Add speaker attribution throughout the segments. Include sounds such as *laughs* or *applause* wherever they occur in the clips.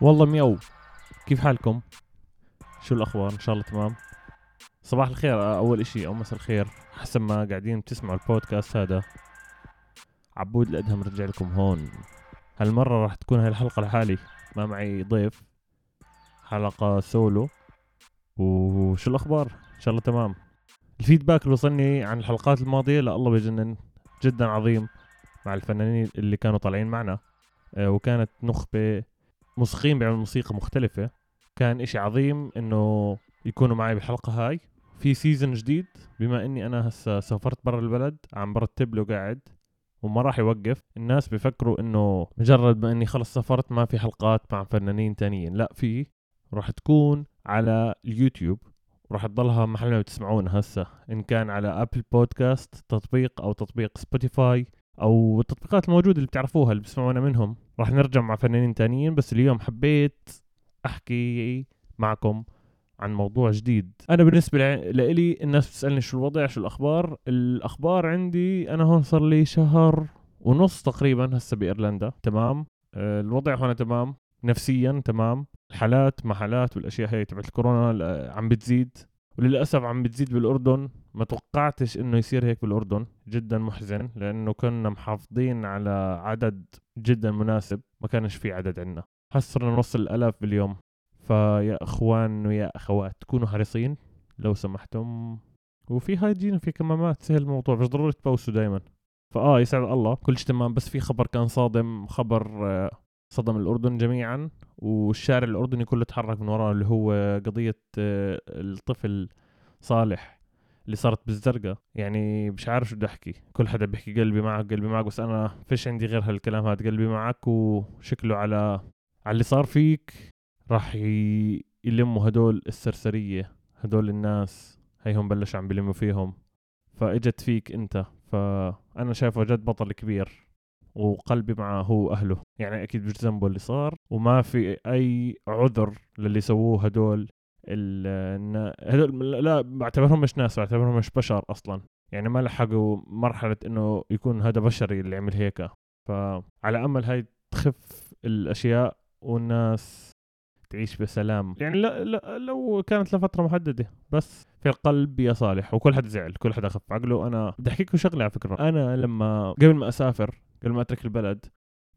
Speaker 1: والله يو كيف حالكم؟ شو الأخبار؟ إن شاء الله تمام. صباح الخير أول إشي أو مساء الخير. حسب ما قاعدين بتسمعوا البودكاست هذا. عبود الأدهم رجع لكم هون. هالمرة راح تكون هاي الحلقة لحالي. ما معي ضيف. حلقة سولو. وشو الأخبار؟ إن شاء الله تمام. ال feedback اللي وصلني عن الحلقات الماضية لا الله بجنن جدا عظيم مع الفنانين اللي كانوا طالعين معنا. آه، وكانت نخبة موسيقيين بيعملوا موسيقى مختلفة. كان إشي عظيم إنه يكونوا معي بالحلقة هاي. في season جديد بما إني أنا هسا سافرت برا البلد عم برتب له قاعد وما راح يوقف. الناس بيفكروا إنه مجرد ما إني خلص سافرت ما في حلقات مع فنانين تانيين. لا في راح تكون على اليوتيوب. راح تضلها محل ما بتسمعونا هسا إن كان على Apple Podcast تطبيق أو تطبيق Spotify أو التطبيقات الموجودة اللي بتعرفوها اللي بتسمعونا منهم. راح نرجع مع فنانين تانيين بس اليوم حبيت أحكي معكم عن موضوع جديد. أنا بالنسبة لي الناس بتسألني شو الوضع شو الأخبار؟ الأخبار عندي أنا هون صار لي شهر ونص تقريبا هسه بإيرلندا. تمام؟ آه، الوضع هون تمام. نفسيا تمام. الحالات ما حالات والأشياء هي تبعت الكورونا عم بتزيد. وللأسف عم بتزيد بالأردن. ما توقعتش إنه يصير هيك بالأردن. جدا محزن لأنه كنا محافظين على عدد جدا مناسب. ما كانش في عدد عندنا. حصرنا نص الالاف باليوم. فيا إخوان ويا أخوات كونوا حريصين. لو سمحتم. وفي هايجين في كمامات. سهل الموضوع مش ضروري تبوسوا دائما فآه يسعد الله. كل شيء تمام بس في خبر كان صادم. خبر آه، صدم الأردن جميعا والشارع الأردني كله تحرك من وراه اللي هو قضية آه، الطفل صالح اللي صارت بالزرقاء. يعني مش عارف شو بدي أحكي. كل حدا بيحكي قلبي معك قلبي معك بس أنا فيش عندي غير هالكلام هذا قلبي معك وشكله على على اللي صار فيك راح يلموا هدول السرسرية هدول الناس. هيهم بلش عم بلموا فيهم. فإجت فيك أنت. فأنا شايفه جد بطل كبير. وقلبي معه هو وأهله. يعني أكيد مش ذنبه اللي صار وما في أي عذر للي سووه هدول هدول لا بعتبرهم مش ناس بعتبرهم مش بشر أصلا. يعني ما لحقوا مرحلة إنه يكون هذا بشري اللي عمل هيك. فعلى أمل هاي تخف الأشياء والناس تعيش بسلام. يعني لا, لا لو كانت لفترة محددة بس في القلب يا صالح وكل حد زعل كل حد أخف. عقله أنا بدي احكي لكم شغلة على فكرة. أنا لما قبل ما أسافر قبل ما أترك البلد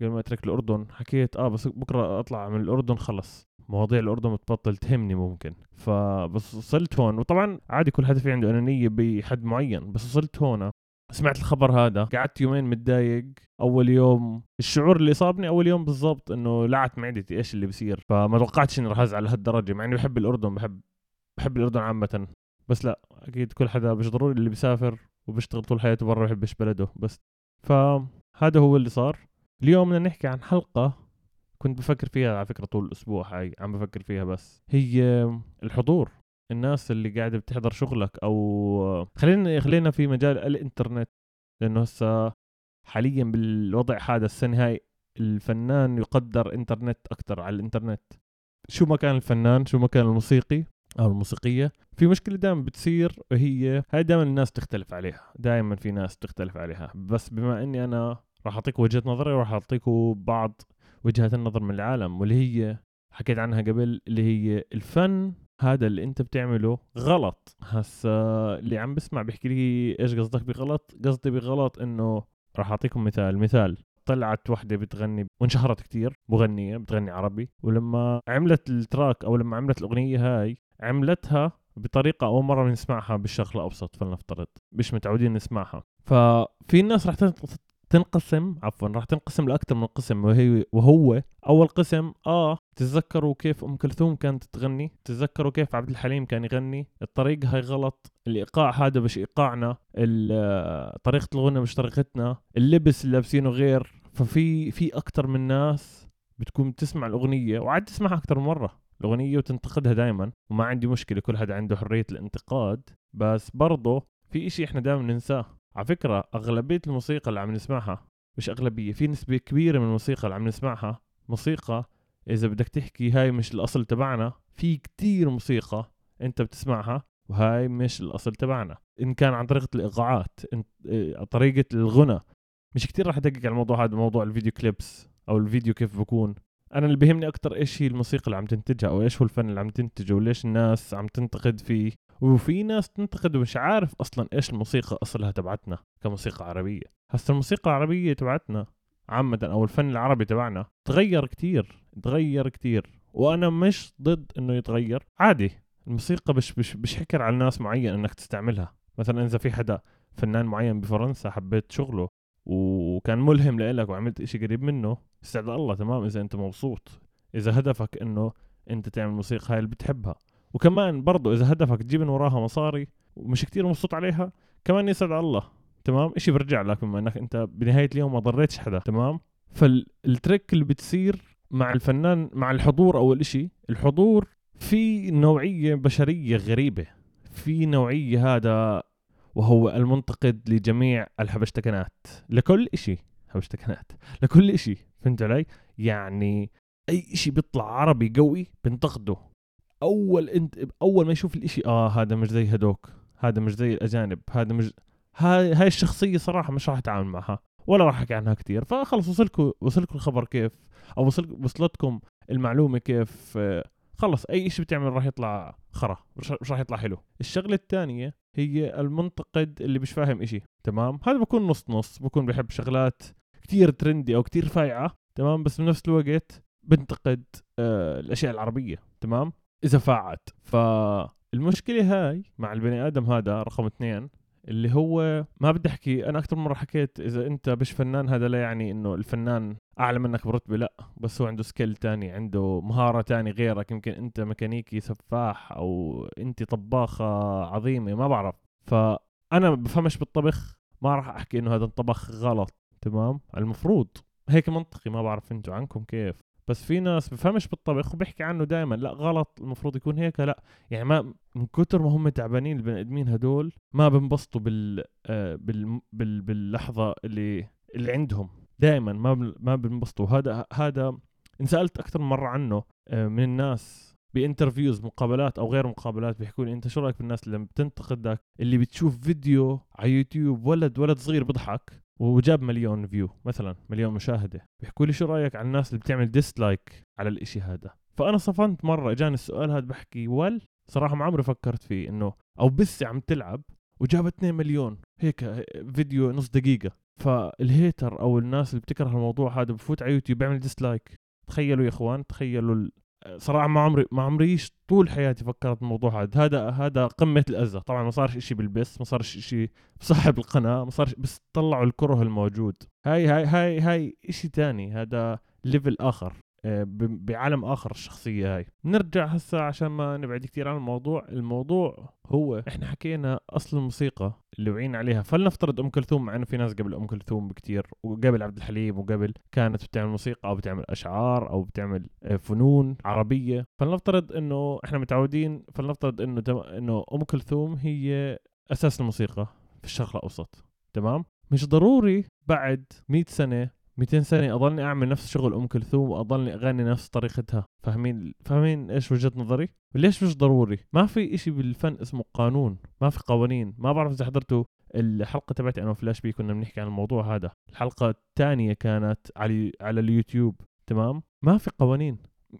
Speaker 1: قبل ما أترك الأردن حكيت آه بس بكرة أطلع من الأردن خلص. مواضيع الأردن بتبطل تهمني ممكن. فبس وصلت هون. وطبعا عادي كل حدا في عنده أنانية بحد معين بس وصلت هون. سمعت الخبر هذا. قعدت يومين متضايق. أول يوم الشعور اللي صابني أول يوم بالضبط إنه لعت معدتي إيش اللي بصير فما توقعتش إني راح أزعل لهالدرجة مع إني بحب الأردن بحب بحب الأردن عامة. بس لا أكيد كل حدا مش ضروري اللي بيسافر وبيشتغل طول حياته برا بحبش بلده. بس فهذا هو اللي صار. اليوم بدنا نحكي عن حلقة كنت بفكر فيها على فكرة طول الأسبوع هاي عم بفكر فيها بس. هي الحضور. الناس اللي قاعدة بتحضر شغلك أو خلينا خلينا في مجال الإنترنت. لأنه هسه حاليا بالوضع هذا السنة هاي الفنان يقدر إنترنت أكثر على الإنترنت. شو ما كان الفنان شو ما كان الموسيقي أو الموسيقية في مشكلة دائما بتصير وهي هاي دائما الناس تختلف عليها. دائما في ناس تختلف عليها. بس بما إني أنا راح أعطيك وجهة نظري وراح اعطيكم بعض وجهات النظر من العالم واللي هي حكيت عنها قبل اللي هي الفن هذا اللي أنت بتعمله غلط. هسا اللي عم بسمع بيحكي لي إيش قصدك بغلط؟ قصدي بغلط إنه راح أعطيكم مثال. مثال طلعت وحدة بتغني وانشهرت كتير مغنية بتغني عربي ولما عملت التراك أو لما عملت الأغنية هاي عملتها بطريقة أول مرة بنسمعها بالشرق الأوسط فلنفترض مش متعودين نسمعها. ففي الناس رح تنقسم عفوا راح تنقسم لأكثر من قسم وهي وهو أول قسم آه تتذكروا كيف أم كلثوم كانت تغني؟ تتذكروا كيف عبد الحليم كان يغني؟ الطريقة هاي غلط الإيقاع هذا مش إيقاعنا طريقة الغنى مش طريقتنا اللبس اللي لابسينه غير ففي في أكثر من ناس بتكون بتسمع الأغنية وعاد تسمعها أكثر من مرة الأغنية وتنتقدها دائما وما عندي مشكلة كل حدا عنده حرية الانتقاد بس برضه في إشي إحنا دائما ننساه. على فكرة أغلبية الموسيقى اللي عم نسمعها مش أغلبية في نسبة كبيرة من الموسيقى اللي عم نسمعها موسيقى إذا بدك تحكي هاي مش الأصل تبعنا في كتير موسيقى أنت بتسمعها وهاي مش الأصل تبعنا. إن كان عن طريقة الإيقاعات إيه، طريقة الغنى مش كتير راح أدقق على الموضوع هذا موضوع الفيديو كليبس أو الفيديو كيف بكون. أنا اللي بيهمني أكتر إيش هي الموسيقى اللي عم تنتجها أو إيش هو الفن اللي عم تنتجه وليش الناس عم تنتقد فيه. وفي ناس تنتقد ومش عارف أصلا إيش الموسيقى أصلها تبعتنا كموسيقى عربية. هسه الموسيقى العربية تبعتنا عامة أو الفن العربي تبعنا تغير كتير تغير كتير وأنا مش ضد إنه يتغير. عادي الموسيقى مش مش مش حكر على ناس معين إنك تستعملها. مثلا إذا في حدا فنان معين بفرنسا حبيت شغله وكان ملهم لإلك وعملت إشي قريب منه استعد الله تمام إذا أنت مبسوط. إذا هدفك إنه أنت تعمل موسيقى هاي اللي بتحبها. وكمان برضو إذا هدفك تجيب من وراها مصاري ومش كتير مبسوط عليها كمان يسعد الله تمام؟ إشي برجع لك بما إنك أنت بنهاية اليوم ما ضريتش حدا تمام؟ فالتريك اللي بتصير مع الفنان مع الحضور أول إشي الحضور في نوعية بشرية غريبة في نوعية هذا وهو المنتقد لجميع الحبشتكنات لكل إشي حبشتكنات لكل إشي فهمت علي؟ يعني أي إشي بيطلع عربي قوي بنتقده. أول انت أول ما يشوف الإشي آه هذا مش زي هدوك هذا مش زي الأجانب هذا مش هاي هاي الشخصية صراحة مش راح أتعامل معها ولا راح أحكي عنها كثير فخلص وصلكم وصلكم الخبر كيف أو وصل وصلتكم المعلومة كيف خلص أي شيء بتعمل راح يطلع خرا مش راح يطلع حلو. الشغلة الثانية هي المنتقد اللي مش فاهم إشي تمام؟ هذا بكون نص نص بكون بحب شغلات كتير ترندي أو كتير فايعة تمام؟ بس بنفس الوقت بنتقد آه الأشياء العربية تمام؟ إذا فاعت فالمشكلة هاي مع البني آدم هذا رقم اثنين اللي هو ما بدي أحكي أنا أكثر مرة حكيت إذا أنت مش فنان هذا لا يعني إنه الفنان أعلى منك برتبة لا. بس هو عنده سكيل تاني عنده مهارة تاني غيرك يمكن أنت ميكانيكي سفاح أو أنت طباخة عظيمة ما بعرف. فأنا بفهمش بالطبخ ما راح أحكي إنه هذا الطبخ غلط تمام؟ المفروض هيك منطقي ما بعرف أنتوا عنكم كيف. بس في ناس بفهمش بالطبخ وبيحكي عنه دائما لا غلط المفروض يكون هيك لا. يعني ما من كتر ما هم تعبانين البني آدمين هدول ما بنبسطوا بال, آه بال, بال باللحظة اللي اللي عندهم. دائما ما ما بنبسطوا. هذا هذا انسالت أكثر من مرة عنه آه من الناس ب interviews مقابلات أو غير مقابلات بيحكوا لي أنت شو رأيك بالناس اللي بتنتقدك اللي بتشوف فيديو على يوتيوب ولد ولد صغير بضحك؟ وجاب مليون view مثلا مليون مشاهدة. بيحكوا لي شو رأيك على الناس اللي بتعمل dislike على الإشي هذا؟ فأنا صفنت مرة إجاني السؤال هذا بحكي ول صراحة ما عمري فكرت فيه إنه أو بس عم تلعب وجابت 2 مليون. هيك فيديو نص دقيقة. فال hater أو الناس اللي بتكره الموضوع هذا بفوت على يوتيوب بيعمل dislike تخيلوا يا إخوان تخيلوا صراحة ما عمري ما عمريش طول حياتي فكرت بالموضوع هذا. هذا هذا قمة الاذى طبعا ما صارش شيء بالبث ما صارش شيء بصاحب القناة ما صارش بس طلعوا الكره الموجود. هاي هاي هاي هاي شيء ثاني هذا level آخر. بعالم آخر الشخصية هاي. نرجع هسا عشان ما نبعد كثير عن الموضوع. الموضوع هو إحنا حكينا أصل الموسيقى اللي وعينا عليها. فلنفترض أم كلثوم مع إنه في ناس قبل أم كلثوم بكثير وقبل عبد الحليم وقبل كانت بتعمل موسيقى أو بتعمل أشعار أو بتعمل آه، فنون عربية. فلنفترض إنه إحنا متعودين فلنفترض إنه إنه أم كلثوم هي أساس الموسيقى في الشرق الأوسط. تمام؟ مش ضروري بعد 100 سنة 200 سنة أضلني أعمل نفس شغل أم كلثوم وأضلني أغني نفس طريقتها فاهمين فاهمين إيش وجهة نظري؟ وليش مش ضروري؟ ما في إشي بالفن اسمه قانون ما في قوانين ما بعرف إذا حضرتوا الحلقة تبعتي أنا وفلاش بي كنا بنحكي عن الموضوع هذا الحلقة الثانية كانت على على اليوتيوب تمام؟ ما في قوانين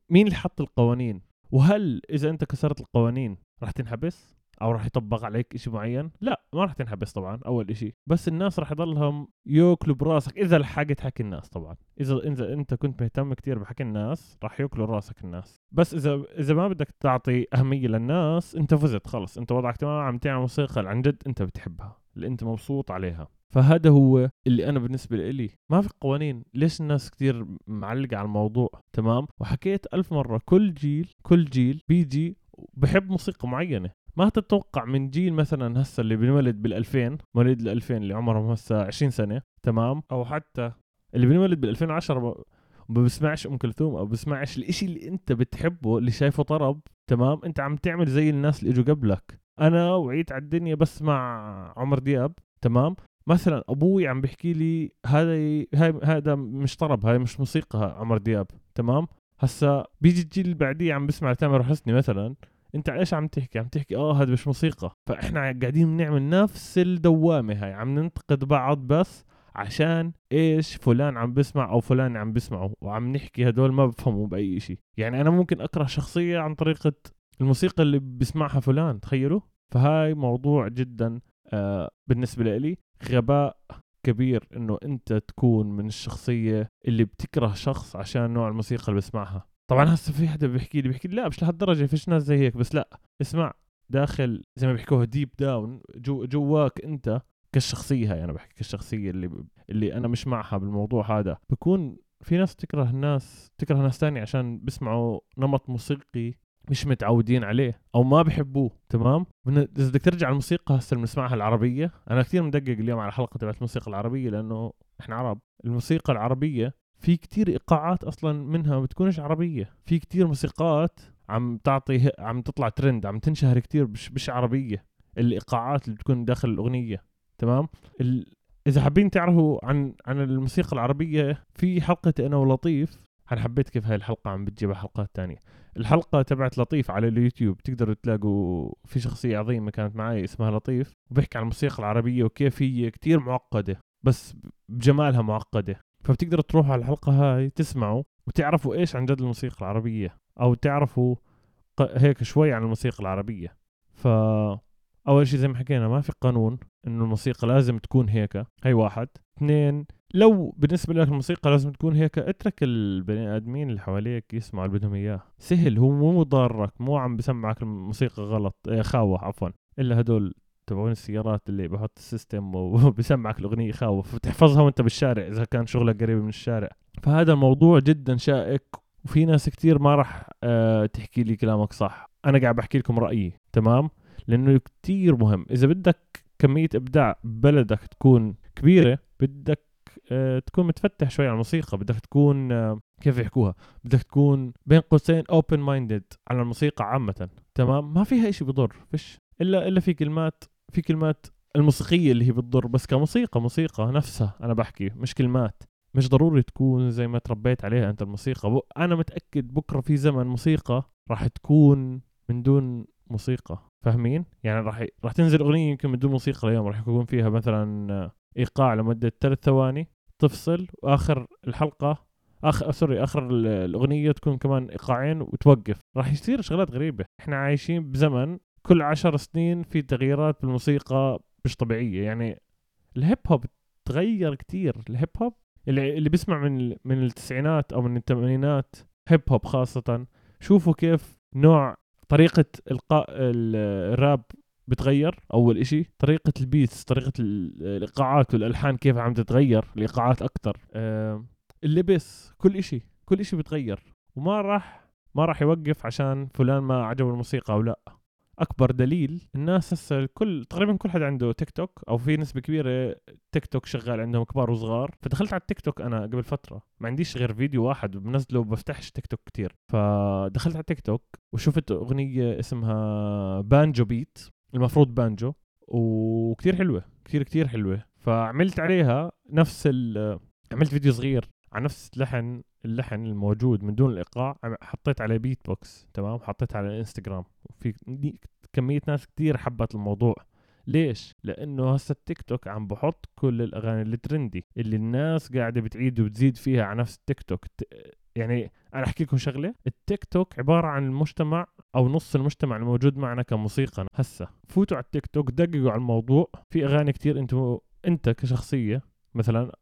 Speaker 1: مين اللي حط القوانين؟ وهل إذا أنت كسرت القوانين راح تنحبس؟ أو راح يطبق عليك شيء معين؟ لا ما راح تنحبس طبعا أول شيء بس الناس راح يضلهم يأكلوا براسك إذا لحقت حكي الناس طبعا. إذا إذا أنت كنت مهتم كثير بحكي الناس راح يأكلوا راسك الناس. بس إذا إذا ما بدك تعطي أهمية للناس أنت فزت خلص. أنت وضعك تمام عم تعمل موسيقى عن جد أنت بتحبها اللي أنت مبسوط عليها. فهذا هو اللي أنا بالنسبة لي. ما في قوانين. ليش الناس كثير معلقة على الموضوع؟ تمام؟ وحكيت ألف مرة كل جيل كل جيل بيجي بحب موسيقى معينة. ما تتوقع من جيل مثلا هسه اللي بنولد بال 2000 مواليد ال 2000 اللي عمرهم هسه 20 سنة تمام؟ أو حتى اللي بنولد بال 2010 ما بسمعش أم كلثوم أو بسمعش الإشي اللي أنت بتحبه اللي شايفه طرب تمام؟ أنت عم تعمل زي الناس اللي إجوا قبلك. أنا وعيت على الدنيا بسمع عمر دياب تمام؟ مثلا أبوي عم بيحكي لي هذا هاي هذا مش طرب هاي مش موسيقى عمر دياب تمام؟ هسا بيجي الجيل اللي بعديه عم بسمع تامر حسني مثلا. انت إيش عم تحكي؟ عم تحكي آه هذا مش موسيقى. فإحنا قاعدين بنعمل نفس الدوامة هاي. عم ننتقد بعض بس عشان إيش فلان عم بسمع أو فلان عم بسمعه وعم نحكي هدول ما بفهموا بأي شيء يعني أنا ممكن أكره شخصية عن طريقة الموسيقى اللي بسمعها فلان تخيلوا؟ فهاي موضوع جدا آه بالنسبة لي غباء كبير إنه أنت تكون من الشخصية اللي بتكره شخص عشان نوع الموسيقى اللي بسمعها. طبعا هسه في حدا بيحكي لي بيحكي لي لا مش لهالدرجة فيش ناس زي هيك بس لا اسمع داخل زي ما بيحكوها deep down جو جواك انت كالشخصية هاي أنا بحكي كالشخصية اللي اللي أنا مش معها بالموضوع هذا. بكون في ناس تكره الناس تكره ناس تانية عشان بيسمعوا نمط موسيقي مش متعودين عليه أو ما بحبوه تمام؟ إذا بدك ترجع الموسيقى هسه اللي بنسمعها العربية أنا كثير مدقق اليوم على الحلقة تبعت الموسيقى العربية لأنه إحنا عرب. الموسيقى العربية في كتير إيقاعات أصلا منها ما بتكونش عربية. في كتير موسيقات عم تعطي عم تطلع ترند عم تنشهر كتير مش مش عربية. الإيقاعات اللي بتكون داخل الأغنية تمام؟ ال... إذا حابين تعرفوا عن عن الموسيقى العربية في حلقة أنا ولطيف. أنا حبيت كيف هاي الحلقة عم بتجيبها حلقات تانية. الحلقة تبعت لطيف على اليوتيوب. تقدروا تلاقوا في شخصية عظيمة كانت معي اسمها لطيف وبيحكي عن الموسيقى العربية وكيف هي كتير معقدة بس بجمالها معقدة. فبتقدروا تروحوا على الحلقة هاي تسمعوا وتعرفوا إيش عن جد الموسيقى العربية أو تعرفوا هيك شوي عن الموسيقى العربية. ف أول شيء زي ما حكينا ما في قانون إنه الموسيقى لازم تكون هيك هي واحد. اثنين لو بالنسبة لك الموسيقى لازم تكون هيك اترك البني آدمين اللي حواليك يسمعوا اللي بدهم إياه. سهل هو مو ضارك مو عم بسمعك الموسيقى غلط إيه، خاوة عفوا. إلا هدول تبعون السيارات اللي بحط السيستم *laughs* وبسمعك الأغنية خاوف بتحفظها وأنت بالشارع إذا كان شغلك قريب من الشارع. فهذا الموضوع جدا شائك وفي ناس كتير ما راح أه تحكي لي كلامك صح. أنا قاعد بحكي لكم رأيي تمام؟ لأنه كتير مهم. إذا بدك كمية إبداع ببلدك تكون كبيرة بدك أه تكون متفتح شوي على الموسيقى. بدك تكون أه كيف يحكوها؟ بدك تكون بين قوسين open minded على الموسيقى عامة تمام؟ ما فيها إشي بضر فيش. إلا إلا في كلمات في كلمات الموسيقية اللي هي بتضر بس كموسيقى موسيقى نفسها أنا بحكي مش كلمات. مش ضروري تكون زي ما تربيت عليها أنت الموسيقى. أنا متأكد بكرة في زمن موسيقى راح تكون من دون موسيقى فاهمين؟ يعني راح راح تنزل أغنية يمكن من دون موسيقى اليوم راح يكون فيها مثلا إيقاع لمدة ثلاث ثواني تفصل وآخر الحلقة آخر سوري آخر الأغنية تكون كمان إيقاعين وتوقف. راح يصير شغلات غريبة. إحنا عايشين بزمن كل عشر سنين في تغييرات بالموسيقى مش طبيعية. يعني ال hip hop تغير كتير. ال hip hop اللي اللي بيسمع من من التسعينات أو من الثمانينات hip hop خاصة شوفوا كيف نوع طريقة إلقاء الراب بتغير. أول إشي طريقة ال beats طريقة الإيقاعات والألحان كيف عم تتغير الإيقاعات أكتر. أه اللبس كل إشي كل إشي بتغير. وما راح ما راح يوقف عشان فلان ما عجبه الموسيقى أو لأ. أكبر دليل الناس هسه الكل تقريبا كل حد عنده تيك توك أو في نسبة كبيرة تيك توك شغال عندهم كبار وصغار. فدخلت على التيك توك أنا قبل فترة. ما عنديش غير فيديو واحد بنزله بفتحش تيك توك كتير. فدخلت على التيك توك وشفت أغنية اسمها بانجو beat المفروض بانجو وكتير حلوة كتير كتير حلوة. فعملت عليها نفس ال عملت فيديو صغير على نفس لحن اللحن الموجود من دون الإيقاع حطيت عليه بيت بوكس تمام؟ حطيت على الانستغرام وفي كمية ناس كتير حبت الموضوع. ليش؟ لأنه هسه التيك توك عم بحط كل الأغاني الترندي اللي الناس قاعدة بتعيد وبتزيد فيها على نفس التيك توك يعني أنا أحكي لكم شغلة التيك توك عبارة عن المجتمع أو نص المجتمع الموجود معنا كموسيقى هسه. فوتوا على التيك توك دققوا على الموضوع. في أغاني كتير أنتم أنت كشخصية مثلا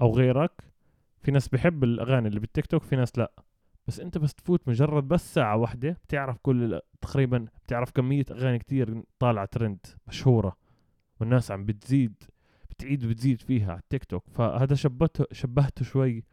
Speaker 1: أو غيرك في ناس بحب الأغاني اللي بالتيك توك في ناس لا. بس أنت بس تفوت مجرد بس ساعة واحدة بتعرف كل تقريبا بتعرف كمية أغاني كتير طالعة ترند مشهورة والناس عم بتزيد بتعيد وبتزيد فيها على التيك توك. فهذا شبهته شبهته شوي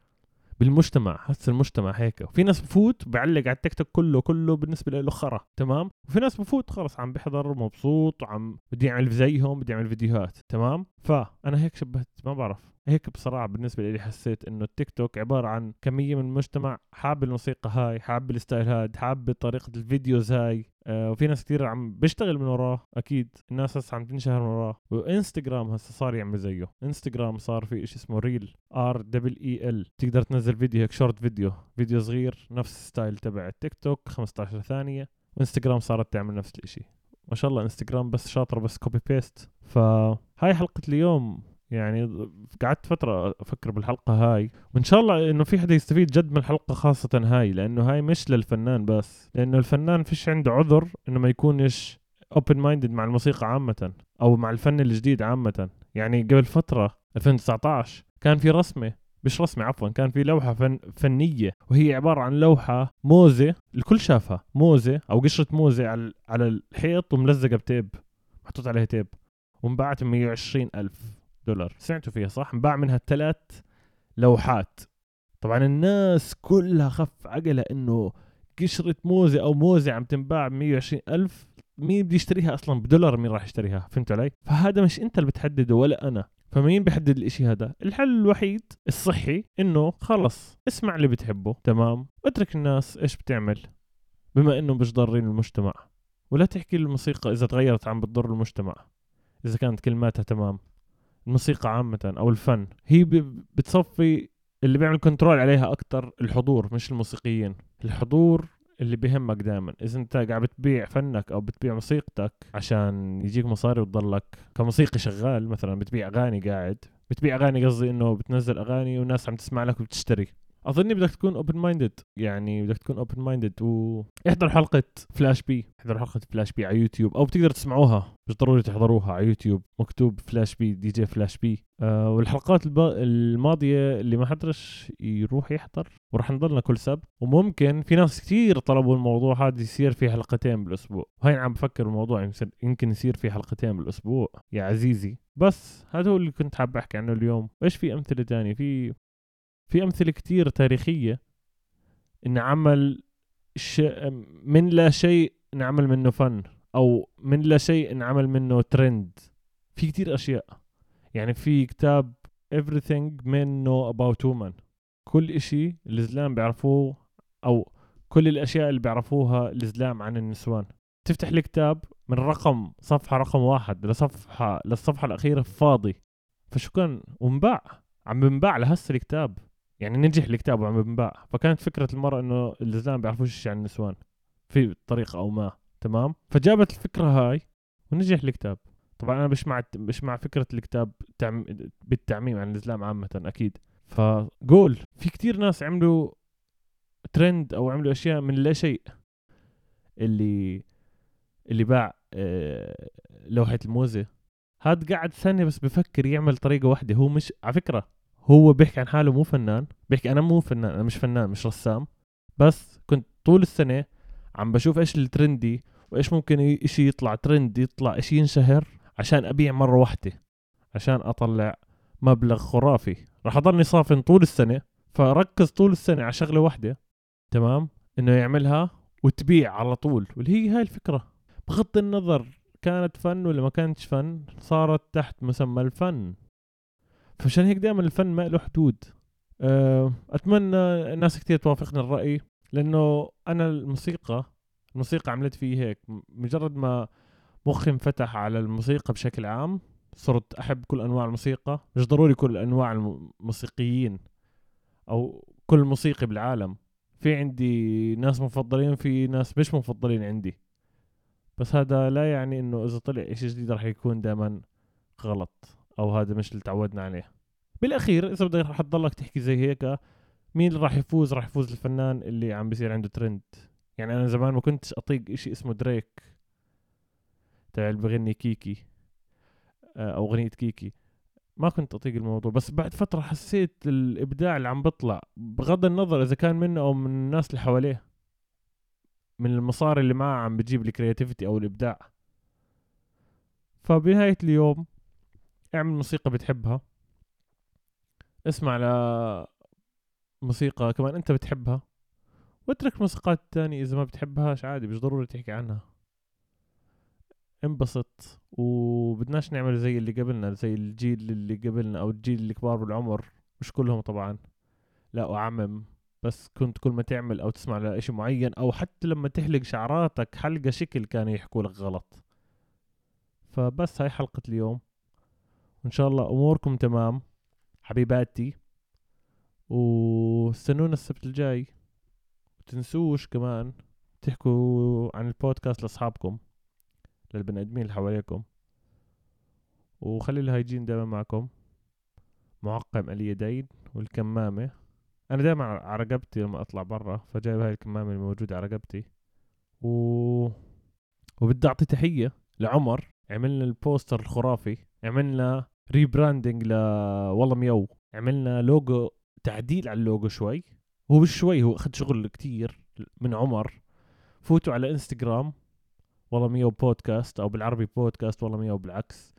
Speaker 1: بالمجتمع حس المجتمع هيك. وفي ناس بفوت بعلق على التيك توك كله كله بالنسبة له خرا تمام؟ وفي ناس بفوت خلص عم بيحضر مبسوط وعم بده يعمل زيهم بده يعمل فيديوهات تمام؟ فانا هيك شبهت ما بعرف. هيك بصراحه بالنسبة لي حسيت إنه التيك توك عبارة عن كمية من المجتمع حاب الموسيقى هاي حاب ال style هاد حاب طريقة ال videos هاي. وفي ناس كثير عم بيشتغل من وراه أكيد. الناس هسه عم تنشهر من وراه. وإنستغرام هسه صار يعمل زيه. إنستغرام صار في شيء اسمه reel R double E L تقدر تنزل فيديو هيك short video فيديو صغير نفس ال style تبع التيك توك 15 ثانية. وإنستغرام صارت تعمل نفس الشيء ما شاء الله إنستغرام بس شاطر بس copy paste فهاي حلقة اليوم. يعني قعدت فترة أفكر بالحلقة هاي وإن شاء الله إنه في حدا يستفيد جد من الحلقة خاصة هاي لأنه هاي مش للفنان بس لأنه الفنان فيش عنده عذر إنه ما يكونش open minded مع الموسيقى عامة أو مع الفن الجديد عامة. يعني قبل فترة 2019 كان في رسمة مش رسمة عفوا كان في لوحة فن فنية وهي عبارة عن لوحة موزة الكل شافها موزة أو قشرة موزة على على الحيط وملزقة بتيب محطوط عليها تيب وانباعت ب 120 ألف. دولار. سمعتوا فيها صح؟ انباع منها ثلاث لوحات. طبعا الناس كلها خف عقلها إنه قشرة موزة أو موزة عم تنباع ب 120 ألف مين بده يشتريها أصلا؟ بدولار مين راح يشتريها؟ فهمت علي؟ فهذا مش أنت اللي بتحدده ولا أنا. فمين بيحدد الإشي هذا؟ الحل الوحيد الصحي إنه خلص اسمع اللي بتحبه. تمام؟ اترك الناس إيش بتعمل؟ بما إنه مش ضارين المجتمع. ولا تحكي الموسيقى إذا تغيرت عم بتضر المجتمع. إذا كانت كلماتها تمام. الموسيقى عامة أو الفن. هي بتصفي اللي بيعمل كنترول عليها أكتر الحضور مش الموسيقيين. الحضور اللي بيهمك دائما إذا أنت قاعد بتبيع فنك أو بتبيع موسيقتك عشان يجيك مصاري وتضلك كموسيقي شغال مثلا بتبيع أغاني قاعد. بتبيع أغاني قصدي إنه بتنزل أغاني والناس عم تسمع لك وبتشتري. أظني بدك تكون open minded يعني بدك تكون open minded و احضر حلقة فلاش بي احضر حلقة فلاش بي على يوتيوب أو بتقدر تسمعوها. مش ضروري تحضروها على يوتيوب مكتوب فلاش بي دي جي فلاش بي آه والحلقات الب... الماضية اللي ما حضرش يروح يحضر. وراح نضلنا كل سبت وممكن في ناس كثير طلبوا الموضوع. هذا يصير في حلقتين بالأسبوع. وهي عم بفكر الموضوع. يمكن يصير في حلقتين بالأسبوع. يا عزيزي. بس هذا هو اللي كنت حاب أحكي عنه اليوم. إيش في أمثلة تانية؟ في في أمثلة كتير تاريخية. إن عمل شيء من لا شيء نعمل منه فن أو من لا شيء نعمل منه ترند في كتير أشياء. يعني في كتاب everything men know about women كل إشي الإسلام بيعرفوه أو كل الأشياء اللي بيعرفوها الإسلام عن النسوان. تفتح الكتاب من رقم صفحة رقم واحد لصفحة للصفحة الأخيرة فاضي. فشو كان ومباع عم بنباع لهسه الكتاب. يعني نجح الكتاب وعم بنباع. فكانت فكرة المرأة إنه الزلام بيعرفوش شيء عن النسوان في طريقة أو ما تمام؟ فجابت الفكرة هاي ونجح الكتاب. طبعا أنا مش مع مش مع فكرة الكتاب تعم... بالتعميم عن الإسلام عامة أكيد. فقول في كتير ناس عملوا ترند أو عملوا أشياء من لا شيء اللي اللي باع آه، لوحة الموزة. هاد قعد سنة بس بفكر يعمل طريقة واحدة. هو مش على فكرة هو بيحكي عن حاله مو فنان بيحكي أنا مو فنان أنا مش فنان مش رسام بس كنت طول السنة عم بشوف إيش الترندي وإيش ممكن إشي يطلع ترند يطلع إشي ينشهر عشان أبيع مرة واحدة عشان أطلع مبلغ خرافي. راح أضلني صافن طول السنة فركز طول السنة على شغلة واحدة تمام؟ إنه يعملها وتبيع على طول واللي هي هاي الفكرة. بغض النظر كانت فن ولا ما كانتش فن صارت تحت مسمى الفن. فعشان هيك دائما الفن ما له حدود. آه، أتمنى ناس كثير توافقني الرأي لأنه أنا الموسيقى الموسيقى عملت في هيك. مجرد ما مخي انفتح على الموسيقى بشكل عام صرت أحب كل أنواع الموسيقى. مش ضروري كل أنواع الموسيقيين أو كل موسيقي بالعالم. في عندي ناس مفضلين في ناس مش مفضلين عندي. بس هذا لا يعني إنه إذا طلع إشي جديد راح يكون دائما غلط. أو هذا مش اللي تعودنا عليه. بالأخير إذا بدك رح تضلك تحكي زي هيك مين اللي راح يفوز؟ راح يفوز الفنان اللي عم بيصير عنده ترند يعني أنا زمان ما كنتش أطيق إشي اسمه دريك تاع اللي بغني كيكي آه، أو أغنية كيكي ما كنت أطيق الموضوع. بس بعد فترة حسيت الإبداع اللي عم بطلع بغض النظر إذا كان منه أو من الناس اللي حواليه من المصاري اللي معه عم بتجيب ال creativity أو الإبداع. فبنهاية اليوم اعمل موسيقى بتحبها. اسمع ل موسيقى كمان انت بتحبها. واترك الموسيقات التانية إذا ما بتحبهاش عادي مش ضروري تحكي عنها. انبسط وبدناش نعمل زي اللي قبلنا زي الجيل اللي قبلنا أو الجيل اللي كبار بالعمر. مش كلهم طبعا. لا أعمم بس كنت كل ما تعمل أو تسمع لإشي معين أو حتى لما تحلق شعراتك حلقة شكل كانوا يحكوا لك غلط. فبس هاي حلقة اليوم. وإن شاء الله أموركم تمام حبيباتي. واستنونا السبت الجاي. تنسوش كمان تحكوا عن البودكاست لأصحابكم للبني آدمين اللي حواليكم. وخلي الهايجين دائما معكم. معقم اليدين والكمامة. أنا دائما على رقبتي لما أطلع برا فجايب هاي الكمامة الموجودة على رقبتي. و... وبدي أعطي تحية لعمر عملنا ال poster الخرافي عملنا rebranding ل والله ميو عملنا لوجو تعديل على اللوجو شوي. هو مش شوي هو أخذ شغل كتير من عمر. فوتوا على انستغرام والله ميو بودكاست أو بالعربي بودكاست والله ميو بالعكس.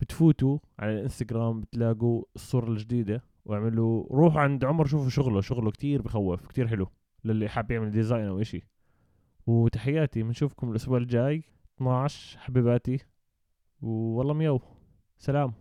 Speaker 1: بتفوتوا على الانستغرام بتلاقوا الصورة الجديدة واعملوا روحوا عند عمر شوفوا شغله شغله كتير بخوف كتير حلو. للي حاب يعمل design أو إشي. وتحياتي بنشوفكم الأسبوع الجاي. 12 حبيباتي. والله ميو سلام.